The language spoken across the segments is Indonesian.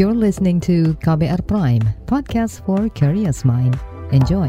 You're listening to KBR Prime, podcast for curious mind. Enjoy.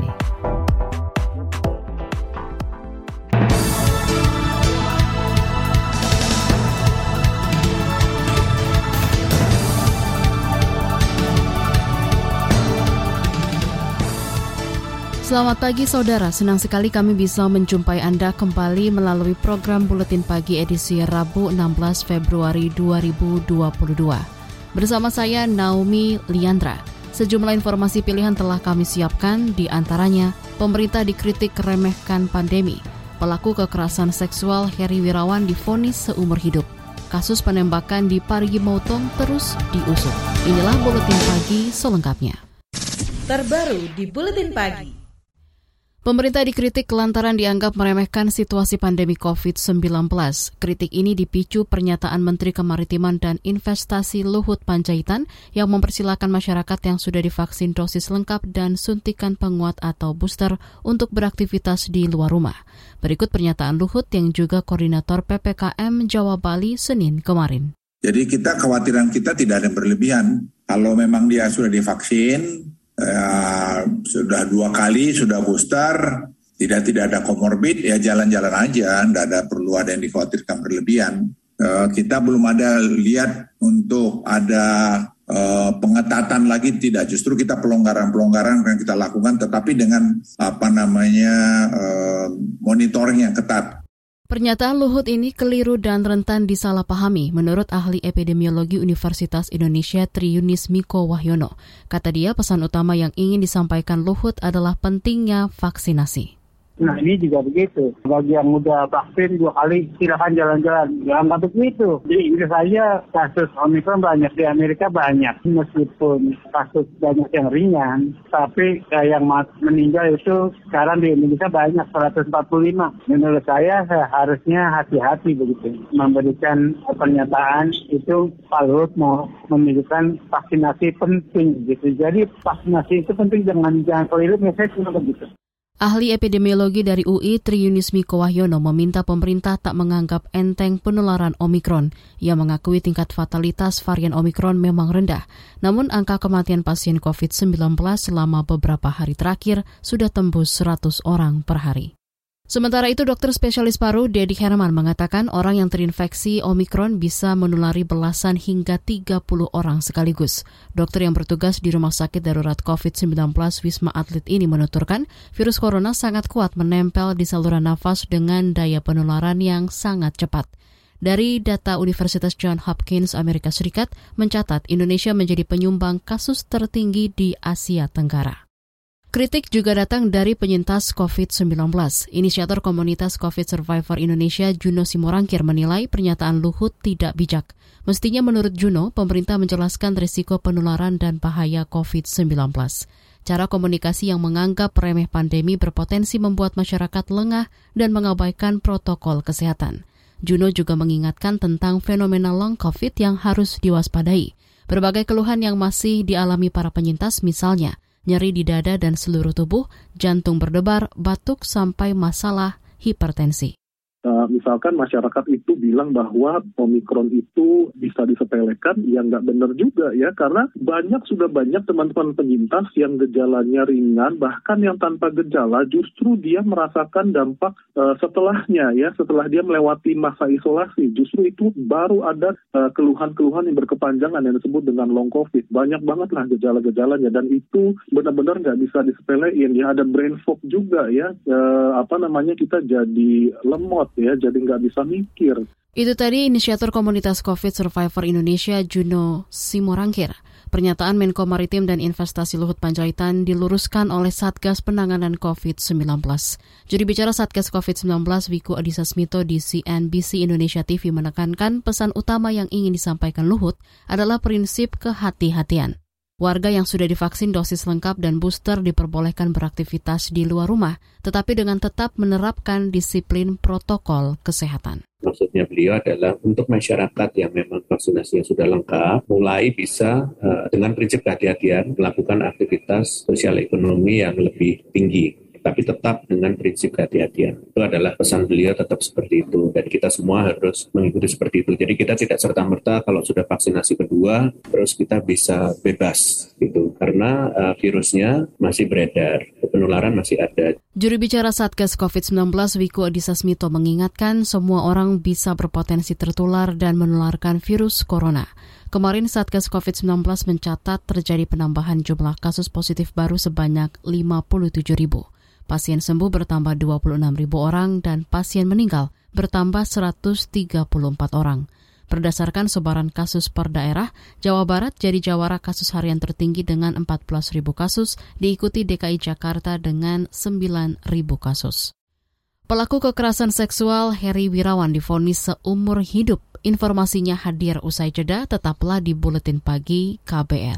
Selamat pagi saudara, senang sekali kami bisa menjumpai Anda kembali melalui program Buletin Pagi edisi Rabu 16 Februari 2022. Bersama saya Naomi Liandra. Sejumlah informasi pilihan telah kami siapkan, di antaranya pemerintah dikritik remehkan pandemi, pelaku kekerasan seksual Heri Wirawan difonis seumur hidup, kasus penembakan di Parigi Motong terus diusut. Inilah Buletin Pagi selengkapnya. Terbaru di Buletin Pagi. Pemerintah dikritik lantaran dianggap meremehkan situasi pandemi COVID-19. Kritik ini dipicu pernyataan Menteri Kemaritiman dan Investasi Luhut Panjaitan yang mempersilahkan masyarakat yang sudah divaksin dosis lengkap dan suntikan penguat atau booster untuk beraktivitas di luar rumah. Berikut pernyataan Luhut yang juga koordinator PPKM Jawa Bali Senin kemarin. Jadi kita khawatiran kita tidak ada yang berlebihan. Kalau memang dia sudah divaksin, ya, sudah dua kali sudah booster tidak tidak ada komorbid ya jalan-jalan aja tidak ada perlu ada yang dikhawatirkan berlebihan. Uh, kita belum ada lihat untuk ada uh, pengetatan lagi tidak. Justru kita pelonggaran-pelonggaran yang kita lakukan tetapi dengan apa namanya uh, monitoring yang ketat Pernyataan Luhut ini keliru dan rentan disalahpahami menurut ahli epidemiologi Universitas Indonesia Triunis Miko Wahyono. Kata dia pesan utama yang ingin disampaikan Luhut adalah pentingnya vaksinasi. Nah ini juga begitu. Bagi yang udah vaksin dua kali silakan jalan-jalan. Jangan nggak begitu. Di Inggris saja kasus Omikron banyak, di Amerika banyak. Meskipun kasus banyak yang ringan, tapi yang meninggal itu sekarang di Indonesia banyak 145. Menurut saya seharusnya hati-hati begitu. Memberikan pernyataan itu Pak mau menunjukkan vaksinasi penting gitu. Jadi vaksinasi itu penting jangan jangan keliru. Saya cuma begitu. Ahli epidemiologi dari UI Triunis Miko Wahyono meminta pemerintah tak menganggap enteng penularan Omikron. Ia mengakui tingkat fatalitas varian Omikron memang rendah, namun angka kematian pasien COVID-19 selama beberapa hari terakhir sudah tembus 100 orang per hari. Sementara itu, dokter spesialis paru Dedi Herman mengatakan orang yang terinfeksi Omikron bisa menulari belasan hingga 30 orang sekaligus. Dokter yang bertugas di Rumah Sakit Darurat COVID-19 Wisma Atlet ini menuturkan virus corona sangat kuat menempel di saluran nafas dengan daya penularan yang sangat cepat. Dari data Universitas John Hopkins Amerika Serikat mencatat Indonesia menjadi penyumbang kasus tertinggi di Asia Tenggara. Kritik juga datang dari penyintas COVID-19. Inisiator komunitas COVID Survivor Indonesia, Juno Simorangkir, menilai pernyataan Luhut tidak bijak. Mestinya menurut Juno, pemerintah menjelaskan risiko penularan dan bahaya COVID-19. Cara komunikasi yang menganggap remeh pandemi berpotensi membuat masyarakat lengah dan mengabaikan protokol kesehatan. Juno juga mengingatkan tentang fenomena long COVID yang harus diwaspadai. Berbagai keluhan yang masih dialami para penyintas misalnya – nyeri di dada dan seluruh tubuh, jantung berdebar, batuk, sampai masalah hipertensi. Uh, misalkan masyarakat itu bilang bahwa Omikron itu bisa disepelekan, ya nggak benar juga ya, karena banyak sudah banyak teman-teman penyintas yang gejalanya ringan, bahkan yang tanpa gejala justru dia merasakan dampak uh, setelahnya ya, setelah dia melewati masa isolasi, justru itu baru ada keluhan keluhan-keluhan yang berkepanjangan yang disebut dengan long COVID. Banyak banget lah gejala-gejalanya dan itu benar-benar nggak bisa disepelein ya, ada brain fog juga ya, uh, apa namanya kita jadi lemot ya, jadi nggak bisa mikir. Itu tadi inisiator komunitas COVID Survivor Indonesia Juno Simorangkir. Pernyataan Menko Maritim dan Investasi Luhut Panjaitan diluruskan oleh Satgas Penanganan COVID-19. Jadi bicara Satgas COVID-19, Wiku Adhisa Smito di CNBC Indonesia TV menekankan pesan utama yang ingin disampaikan Luhut adalah prinsip kehati-hatian. Warga yang sudah divaksin dosis lengkap dan booster diperbolehkan beraktivitas di luar rumah, tetapi dengan tetap menerapkan disiplin protokol kesehatan. Maksudnya beliau adalah untuk masyarakat yang memang vaksinasinya sudah lengkap, mulai bisa uh, dengan prinsip kehati-hatian melakukan aktivitas sosial ekonomi yang lebih tinggi tapi tetap dengan prinsip kehati-hatian. Itu adalah pesan beliau tetap seperti itu dan kita semua harus mengikuti seperti itu. Jadi kita tidak serta-merta kalau sudah vaksinasi kedua terus kita bisa bebas gitu karena uh, virusnya masih beredar, penularan masih ada. Juru bicara Satgas COVID-19 Wiku Adhisa Smito mengingatkan semua orang bisa berpotensi tertular dan menularkan virus corona. Kemarin Satgas COVID-19 mencatat terjadi penambahan jumlah kasus positif baru sebanyak 57 ribu. Pasien sembuh bertambah 26 ribu orang dan pasien meninggal bertambah 134 orang. Berdasarkan sebaran kasus per daerah, Jawa Barat jadi jawara kasus harian tertinggi dengan 14 ribu kasus, diikuti DKI Jakarta dengan 9 ribu kasus. Pelaku kekerasan seksual Heri Wirawan difonis seumur hidup Informasinya hadir usai jeda, tetaplah di Buletin Pagi KBR.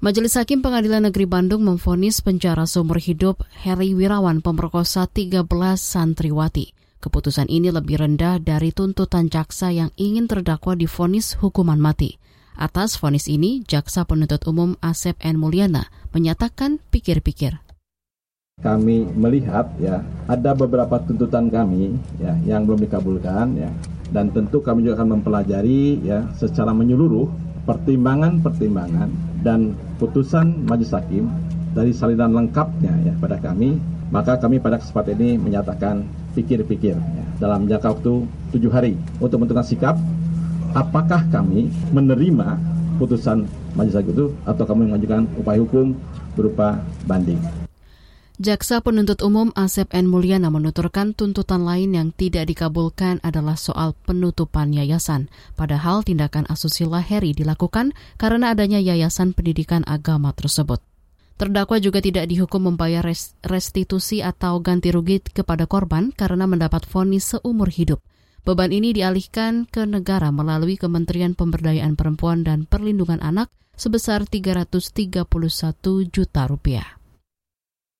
Majelis Hakim Pengadilan Negeri Bandung memfonis penjara seumur hidup Heri Wirawan pemerkosa 13 santriwati. Keputusan ini lebih rendah dari tuntutan jaksa yang ingin terdakwa difonis hukuman mati. Atas vonis ini, jaksa penuntut umum Asep N. Mulyana menyatakan pikir-pikir. Kami melihat ya ada beberapa tuntutan kami ya yang belum dikabulkan ya dan tentu kami juga akan mempelajari ya secara menyeluruh pertimbangan-pertimbangan dan putusan majelis hakim dari salinan lengkapnya ya pada kami maka kami pada kesempatan ini menyatakan pikir-pikir ya, dalam jangka waktu tujuh hari untuk menentukan sikap apakah kami menerima putusan majelis hakim itu atau kami mengajukan upaya hukum berupa banding. Jaksa penuntut umum Asep N. Mulyana menuturkan tuntutan lain yang tidak dikabulkan adalah soal penutupan yayasan. Padahal tindakan asusila Heri dilakukan karena adanya yayasan pendidikan agama tersebut. Terdakwa juga tidak dihukum membayar restitusi atau ganti rugi kepada korban karena mendapat vonis seumur hidup. Beban ini dialihkan ke negara melalui Kementerian Pemberdayaan Perempuan dan Perlindungan Anak sebesar 331 juta rupiah.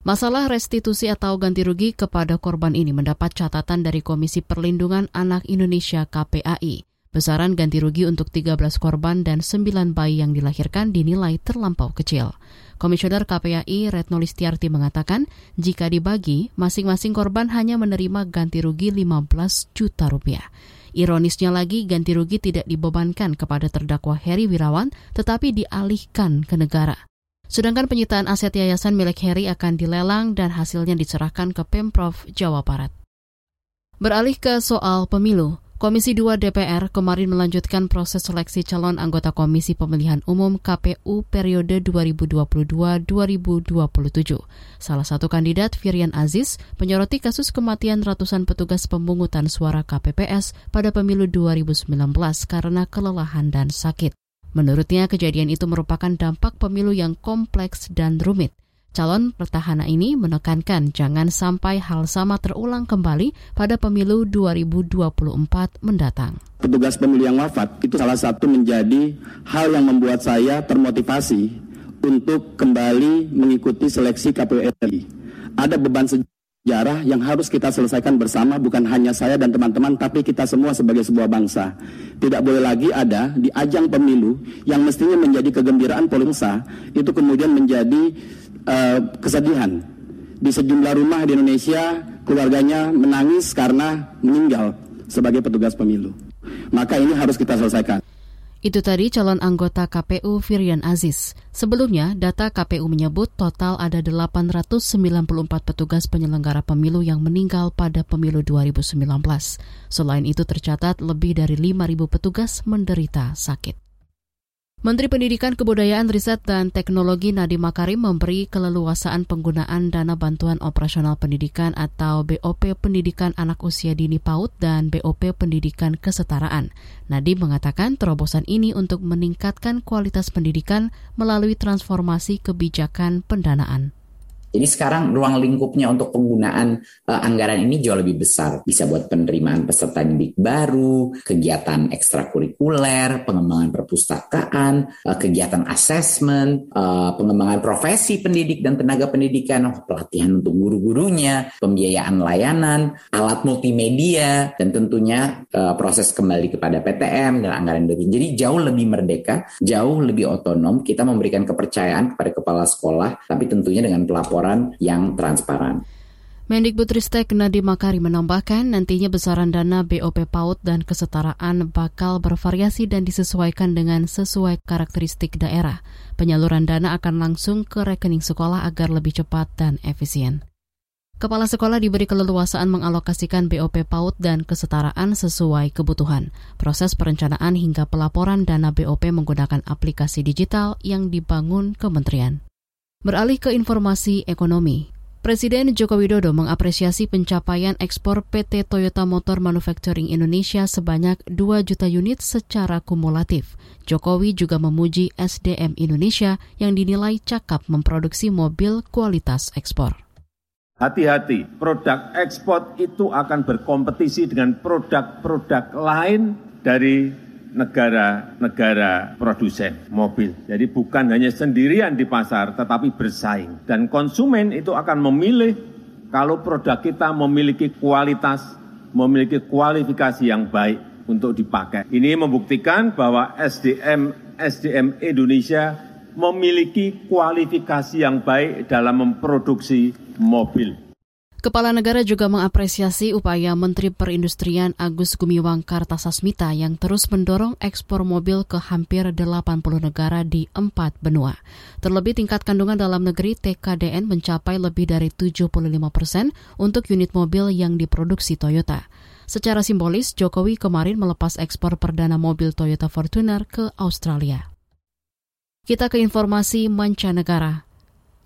Masalah restitusi atau ganti rugi kepada korban ini mendapat catatan dari Komisi Perlindungan Anak Indonesia KPAI. Besaran ganti rugi untuk 13 korban dan 9 bayi yang dilahirkan dinilai terlampau kecil. Komisioner KPAI Retno Listiarti mengatakan, jika dibagi, masing-masing korban hanya menerima ganti rugi 15 juta rupiah. Ironisnya lagi, ganti rugi tidak dibebankan kepada terdakwa Heri Wirawan, tetapi dialihkan ke negara. Sedangkan penyitaan aset yayasan milik Heri akan dilelang dan hasilnya diserahkan ke Pemprov Jawa Barat. Beralih ke soal pemilu, Komisi 2 DPR kemarin melanjutkan proses seleksi calon anggota Komisi Pemilihan Umum KPU periode 2022-2027. Salah satu kandidat, Firian Aziz, menyoroti kasus kematian ratusan petugas pemungutan suara KPPS pada pemilu 2019 karena kelelahan dan sakit. Menurutnya, kejadian itu merupakan dampak pemilu yang kompleks dan rumit. Calon petahana ini menekankan jangan sampai hal sama terulang kembali pada pemilu 2024 mendatang. Petugas pemilu yang wafat itu salah satu menjadi hal yang membuat saya termotivasi untuk kembali mengikuti seleksi KPU RI. Ada beban sejarah sejarah yang harus kita selesaikan bersama bukan hanya saya dan teman-teman tapi kita semua sebagai sebuah bangsa. Tidak boleh lagi ada di ajang pemilu yang mestinya menjadi kegembiraan polisa itu kemudian menjadi uh, kesedihan. Di sejumlah rumah di Indonesia keluarganya menangis karena meninggal sebagai petugas pemilu. Maka ini harus kita selesaikan. Itu tadi calon anggota KPU Firian Aziz. Sebelumnya, data KPU menyebut total ada 894 petugas penyelenggara pemilu yang meninggal pada pemilu 2019. Selain itu tercatat lebih dari 5.000 petugas menderita sakit. Menteri Pendidikan Kebudayaan Riset dan Teknologi Nadiem Makarim memberi keleluasaan penggunaan dana bantuan operasional pendidikan atau BOP Pendidikan Anak Usia Dini PAUD dan BOP Pendidikan Kesetaraan. Nadiem mengatakan terobosan ini untuk meningkatkan kualitas pendidikan melalui transformasi kebijakan pendanaan. Jadi sekarang ruang lingkupnya untuk penggunaan uh, anggaran ini jauh lebih besar. Bisa buat penerimaan peserta didik baru, kegiatan ekstrakurikuler, pengembangan perpustakaan, uh, kegiatan asesmen, uh, pengembangan profesi pendidik dan tenaga pendidikan, pelatihan untuk guru-gurunya, pembiayaan layanan, alat multimedia, dan tentunya uh, proses kembali kepada PTM dan anggaran dari. Jadi jauh lebih merdeka, jauh lebih otonom. Kita memberikan kepercayaan kepada kepala sekolah, tapi tentunya dengan pelaporan yang transparan. Mendikbudristek Nadiem Makari menambahkan nantinya besaran dana BOP PAUD dan kesetaraan bakal bervariasi dan disesuaikan dengan sesuai karakteristik daerah. Penyaluran dana akan langsung ke rekening sekolah agar lebih cepat dan efisien. Kepala sekolah diberi keleluasaan mengalokasikan BOP PAUD dan kesetaraan sesuai kebutuhan. Proses perencanaan hingga pelaporan dana BOP menggunakan aplikasi digital yang dibangun kementerian. Beralih ke informasi ekonomi, Presiden Joko Widodo mengapresiasi pencapaian ekspor PT Toyota Motor Manufacturing Indonesia sebanyak 2 juta unit secara kumulatif. Jokowi juga memuji SDM Indonesia yang dinilai cakap memproduksi mobil kualitas ekspor. Hati-hati, produk ekspor itu akan berkompetisi dengan produk-produk lain dari negara-negara produsen mobil. Jadi bukan hanya sendirian di pasar, tetapi bersaing. Dan konsumen itu akan memilih kalau produk kita memiliki kualitas, memiliki kualifikasi yang baik untuk dipakai. Ini membuktikan bahwa SDM SDM Indonesia memiliki kualifikasi yang baik dalam memproduksi mobil. Kepala negara juga mengapresiasi upaya Menteri Perindustrian Agus Gumiwang Kartasasmita yang terus mendorong ekspor mobil ke hampir 80 negara di empat benua. Terlebih tingkat kandungan dalam negeri TKDN mencapai lebih dari 75 persen untuk unit mobil yang diproduksi Toyota. Secara simbolis, Jokowi kemarin melepas ekspor perdana mobil Toyota Fortuner ke Australia. Kita ke informasi mancanegara.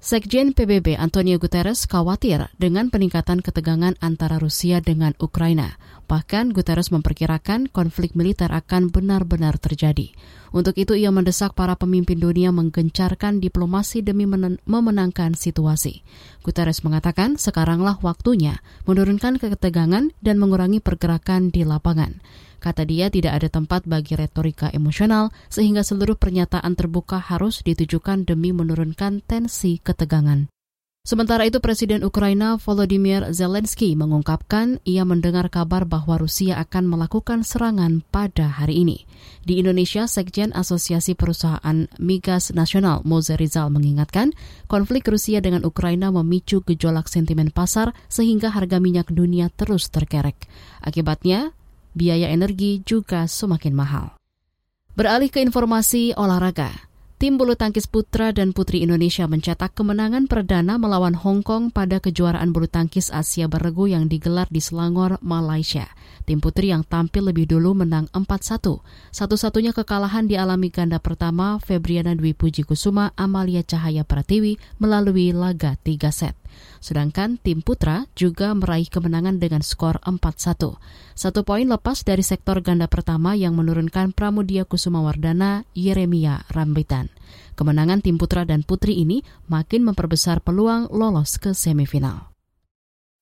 Sekjen PBB Antonio Guterres khawatir dengan peningkatan ketegangan antara Rusia dengan Ukraina. Bahkan Guterres memperkirakan konflik militer akan benar-benar terjadi. Untuk itu ia mendesak para pemimpin dunia menggencarkan diplomasi demi memenangkan situasi. Guterres mengatakan sekaranglah waktunya menurunkan ketegangan dan mengurangi pergerakan di lapangan. Kata dia tidak ada tempat bagi retorika emosional sehingga seluruh pernyataan terbuka harus ditujukan demi menurunkan tensi ketegangan. Sementara itu Presiden Ukraina Volodymyr Zelensky mengungkapkan ia mendengar kabar bahwa Rusia akan melakukan serangan pada hari ini. Di Indonesia, Sekjen Asosiasi Perusahaan Migas Nasional Moze Rizal mengingatkan konflik Rusia dengan Ukraina memicu gejolak sentimen pasar sehingga harga minyak dunia terus terkerek. Akibatnya, biaya energi juga semakin mahal. Beralih ke informasi olahraga. Tim bulu tangkis putra dan putri Indonesia mencetak kemenangan perdana melawan Hong Kong pada kejuaraan bulu tangkis Asia Beregu yang digelar di Selangor, Malaysia. Tim putri yang tampil lebih dulu menang 4-1. Satu-satunya kekalahan dialami ganda pertama Febriana Dwi Puji Kusuma Amalia Cahaya Pratiwi melalui laga 3 set. Sedangkan tim putra juga meraih kemenangan dengan skor 4-1. Satu poin lepas dari sektor ganda pertama yang menurunkan Pramudia Kusuma Wardana Yeremia Rambitan. Kemenangan tim putra dan putri ini makin memperbesar peluang lolos ke semifinal.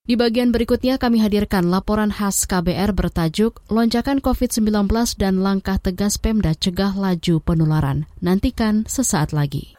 Di bagian berikutnya kami hadirkan laporan khas KBR bertajuk Lonjakan COVID-19 dan Langkah Tegas Pemda Cegah Laju Penularan. Nantikan sesaat lagi.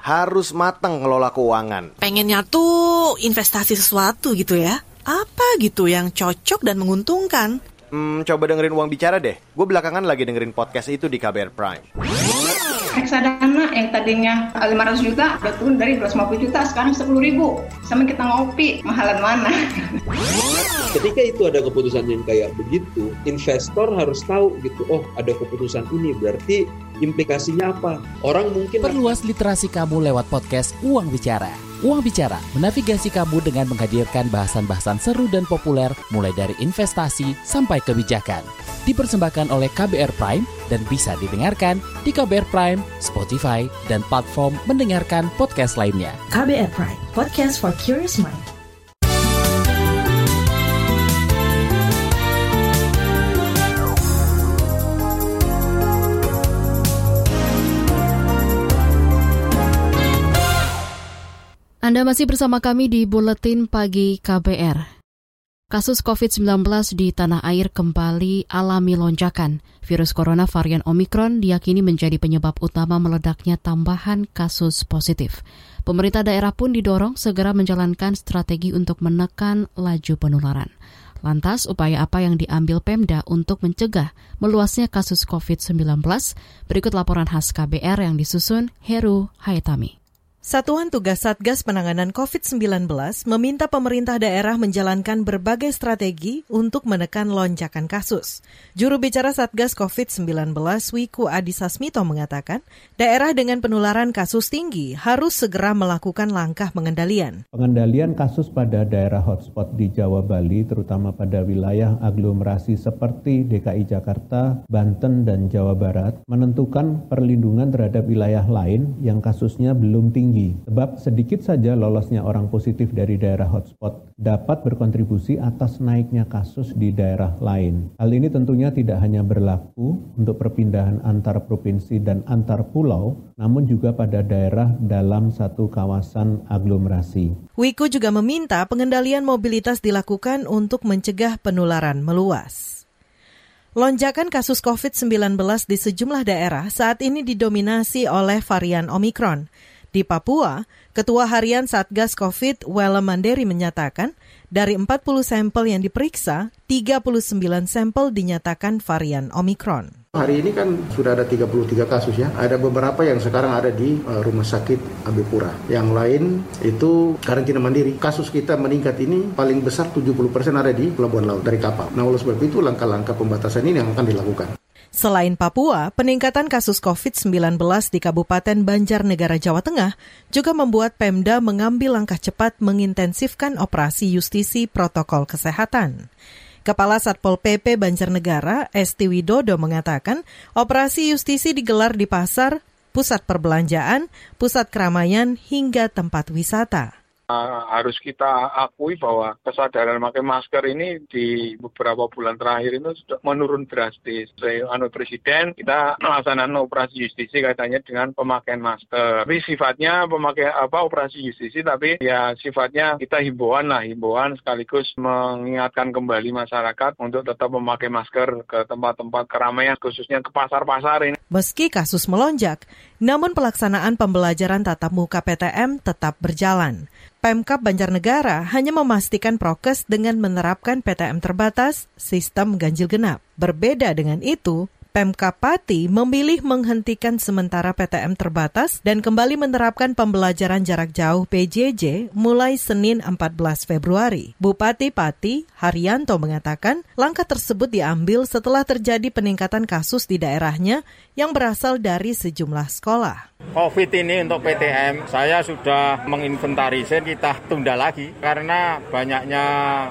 harus matang ngelola keuangan. Pengennya tuh investasi sesuatu gitu ya. Apa gitu yang cocok dan menguntungkan? Hmm, coba dengerin uang bicara deh. Gue belakangan lagi dengerin podcast itu di KBR Prime reksadana yang tadinya 500 juta udah turun dari 250 juta sekarang 10 ribu sama kita ngopi mahalan mana ketika itu ada keputusan yang kayak begitu investor harus tahu gitu oh ada keputusan ini berarti implikasinya apa? Orang mungkin Perluas literasi kamu lewat podcast Uang Bicara. Uang Bicara menavigasi kamu dengan menghadirkan bahasan-bahasan seru dan populer mulai dari investasi sampai kebijakan. Dipersembahkan oleh KBR Prime dan bisa didengarkan di KBR Prime, Spotify, dan platform mendengarkan podcast lainnya. KBR Prime, podcast for curious mind. Anda masih bersama kami di Buletin Pagi KBR. Kasus COVID-19 di tanah air kembali alami lonjakan. Virus corona varian Omicron diyakini menjadi penyebab utama meledaknya tambahan kasus positif. Pemerintah daerah pun didorong segera menjalankan strategi untuk menekan laju penularan. Lantas, upaya apa yang diambil Pemda untuk mencegah meluasnya kasus COVID-19? Berikut laporan khas KBR yang disusun Heru Hayatami. Satuan Tugas Satgas Penanganan COVID-19 meminta pemerintah daerah menjalankan berbagai strategi untuk menekan lonjakan kasus. Juru bicara Satgas COVID-19 Wiku Adhisa Smito mengatakan, daerah dengan penularan kasus tinggi harus segera melakukan langkah pengendalian. Pengendalian kasus pada daerah hotspot di Jawa Bali, terutama pada wilayah aglomerasi seperti DKI Jakarta, Banten, dan Jawa Barat, menentukan perlindungan terhadap wilayah lain yang kasusnya belum tinggi tinggi, sebab sedikit saja lolosnya orang positif dari daerah hotspot dapat berkontribusi atas naiknya kasus di daerah lain. Hal ini tentunya tidak hanya berlaku untuk perpindahan antar provinsi dan antar pulau, namun juga pada daerah dalam satu kawasan aglomerasi. Wiku juga meminta pengendalian mobilitas dilakukan untuk mencegah penularan meluas. Lonjakan kasus COVID-19 di sejumlah daerah saat ini didominasi oleh varian Omikron. Di Papua, Ketua Harian Satgas COVID Wela Manderi menyatakan, dari 40 sampel yang diperiksa, 39 sampel dinyatakan varian Omikron. Hari ini kan sudah ada 33 kasus ya. Ada beberapa yang sekarang ada di uh, Rumah Sakit Abipura. Yang lain itu karantina mandiri. Kasus kita meningkat ini paling besar 70% ada di Pelabuhan Laut dari kapal. Nah oleh sebab itu langkah-langkah pembatasan ini yang akan dilakukan. Selain Papua, peningkatan kasus COVID-19 di Kabupaten Banjarnegara, Jawa Tengah juga membuat Pemda mengambil langkah cepat mengintensifkan operasi justisi protokol kesehatan. Kepala Satpol PP Banjarnegara, Esti Widodo mengatakan, operasi justisi digelar di pasar, pusat perbelanjaan, pusat keramaian, hingga tempat wisata. Harus kita akui bahwa kesadaran memakai masker ini di beberapa bulan terakhir itu sudah menurun drastis. Anu presiden kita melaksanakan operasi justisi katanya dengan pemakaian masker. Tapi sifatnya pemakai apa operasi justisi tapi ya sifatnya kita himbauan lah himbauan sekaligus mengingatkan kembali masyarakat untuk tetap memakai masker ke tempat-tempat keramaian khususnya ke pasar-pasar ini. Meski kasus melonjak, namun pelaksanaan pembelajaran tatap muka PTM tetap berjalan. Pemkap Banjarnegara hanya memastikan prokes dengan menerapkan PTM terbatas, sistem ganjil genap. Berbeda dengan itu, Pemkap Pati memilih menghentikan sementara PTM terbatas dan kembali menerapkan pembelajaran jarak jauh PJJ mulai Senin 14 Februari. Bupati Pati, Haryanto mengatakan langkah tersebut diambil setelah terjadi peningkatan kasus di daerahnya yang berasal dari sejumlah sekolah. COVID ini untuk PTM saya sudah menginventarisir kita tunda lagi karena banyaknya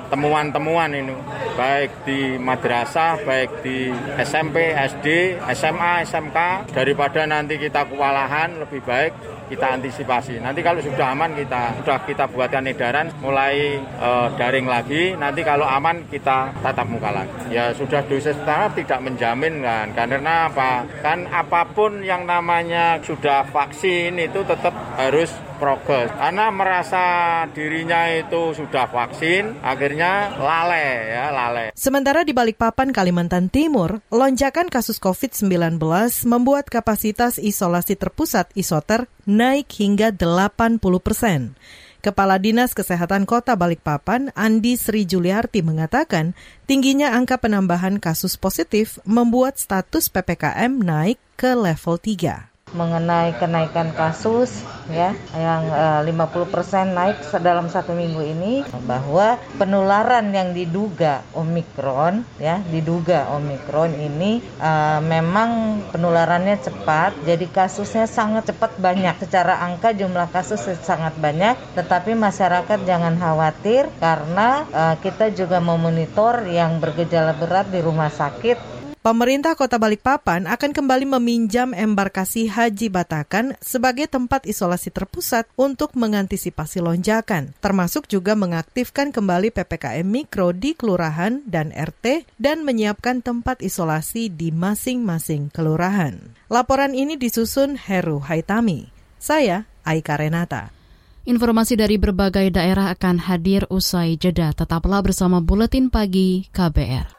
temuan-temuan ini baik di madrasah, baik di SMP, SD, SMA, SMK daripada nanti kita kewalahan lebih baik kita antisipasi. Nanti kalau sudah aman kita sudah kita buatkan edaran mulai uh, daring lagi. Nanti kalau aman kita tatap muka lagi. Ya sudah dosis pertama tidak menjamin kan. Karena apa? Kan apa pun yang namanya sudah vaksin itu tetap harus progres karena merasa dirinya itu sudah vaksin akhirnya lalai ya lalai. Sementara di Balikpapan Kalimantan Timur, lonjakan kasus COVID-19 membuat kapasitas isolasi terpusat isoter naik hingga 80 persen. Kepala Dinas Kesehatan Kota Balikpapan, Andi Sri Juliarti mengatakan, tingginya angka penambahan kasus positif membuat status PPKM naik ke level 3 mengenai kenaikan kasus ya yang uh, 50% naik dalam satu minggu ini bahwa penularan yang diduga Omikron ya diduga Omikron ini uh, memang penularannya cepat jadi kasusnya sangat cepat banyak. Secara angka jumlah kasus sangat banyak tetapi masyarakat jangan khawatir karena uh, kita juga memonitor yang bergejala berat di rumah sakit Pemerintah Kota Balikpapan akan kembali meminjam embarkasi Haji Batakan sebagai tempat isolasi terpusat untuk mengantisipasi lonjakan, termasuk juga mengaktifkan kembali PPKM Mikro di kelurahan dan RT dan menyiapkan tempat isolasi di masing-masing kelurahan. Laporan ini disusun Heru Haitami. Saya Aika Renata. Informasi dari berbagai daerah akan hadir usai jeda. Tetaplah bersama Buletin Pagi KBR.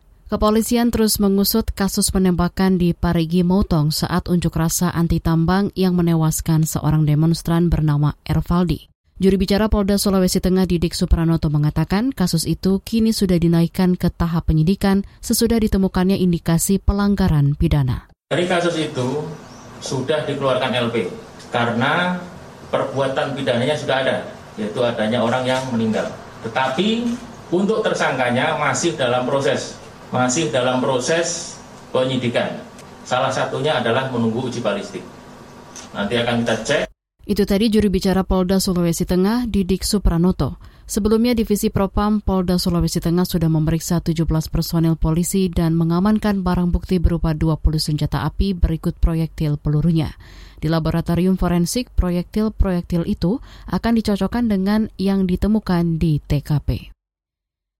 Kepolisian terus mengusut kasus penembakan di Parigi Motong saat unjuk rasa anti tambang yang menewaskan seorang demonstran bernama Ervaldi. Juri bicara Polda Sulawesi Tengah Didik Supranoto mengatakan kasus itu kini sudah dinaikkan ke tahap penyidikan sesudah ditemukannya indikasi pelanggaran pidana. Dari kasus itu sudah dikeluarkan LP karena perbuatan pidananya sudah ada, yaitu adanya orang yang meninggal. Tetapi untuk tersangkanya masih dalam proses masih dalam proses penyidikan. Salah satunya adalah menunggu uji balistik. Nanti akan kita cek. Itu tadi juri bicara Polda Sulawesi Tengah, Didik Supranoto. Sebelumnya Divisi Propam Polda Sulawesi Tengah sudah memeriksa 17 personil polisi dan mengamankan barang bukti berupa 20 senjata api berikut proyektil pelurunya. Di laboratorium forensik, proyektil-proyektil itu akan dicocokkan dengan yang ditemukan di TKP.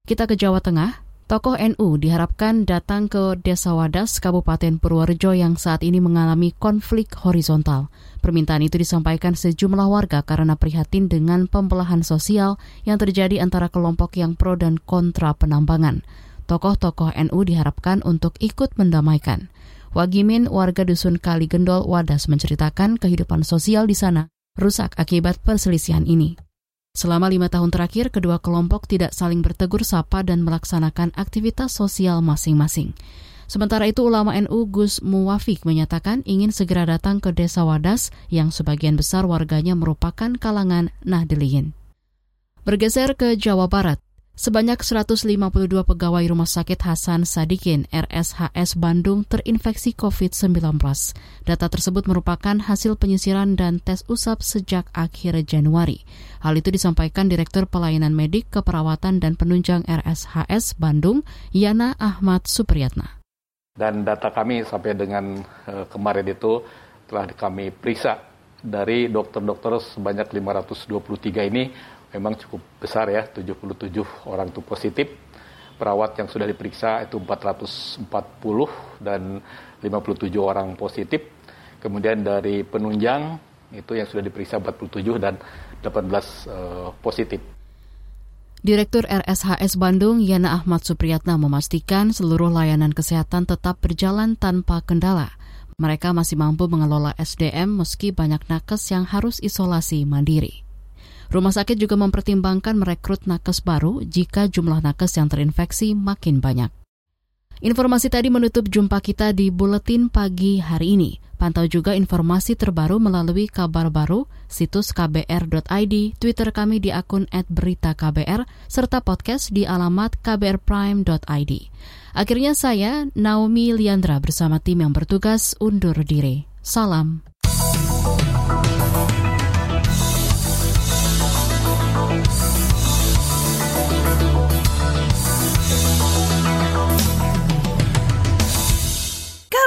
Kita ke Jawa Tengah. Tokoh NU diharapkan datang ke Desa Wadas, Kabupaten Purworejo yang saat ini mengalami konflik horizontal. Permintaan itu disampaikan sejumlah warga karena prihatin dengan pembelahan sosial yang terjadi antara kelompok yang pro dan kontra penambangan. Tokoh-tokoh NU diharapkan untuk ikut mendamaikan. Wagimin, warga dusun Kali Gendol Wadas menceritakan kehidupan sosial di sana rusak akibat perselisihan ini. Selama lima tahun terakhir, kedua kelompok tidak saling bertegur sapa dan melaksanakan aktivitas sosial masing-masing. Sementara itu, ulama NU Gus Muwafik menyatakan ingin segera datang ke Desa Wadas yang sebagian besar warganya merupakan kalangan Nahdliyin. Bergeser ke Jawa Barat, Sebanyak 152 pegawai Rumah Sakit Hasan Sadikin RSHS Bandung terinfeksi COVID-19. Data tersebut merupakan hasil penyisiran dan tes usap sejak akhir Januari. Hal itu disampaikan Direktur Pelayanan Medik Keperawatan dan Penunjang RSHS Bandung, Yana Ahmad Supriyatna. Dan data kami sampai dengan uh, kemarin itu telah kami periksa dari dokter-dokter sebanyak 523 ini memang cukup besar ya, 77 orang itu positif. Perawat yang sudah diperiksa itu 440 dan 57 orang positif. Kemudian dari penunjang itu yang sudah diperiksa 47 dan 18 uh, positif. Direktur RSHS Bandung Yana Ahmad Supriyatna memastikan seluruh layanan kesehatan tetap berjalan tanpa kendala. Mereka masih mampu mengelola SDM meski banyak nakes yang harus isolasi mandiri. Rumah sakit juga mempertimbangkan merekrut nakes baru jika jumlah nakes yang terinfeksi makin banyak. Informasi tadi menutup jumpa kita di Buletin Pagi hari ini. Pantau juga informasi terbaru melalui kabar baru, situs kbr.id, Twitter kami di akun @beritaKBR, serta podcast di alamat kbrprime.id. Akhirnya saya, Naomi Liandra bersama tim yang bertugas undur diri. Salam.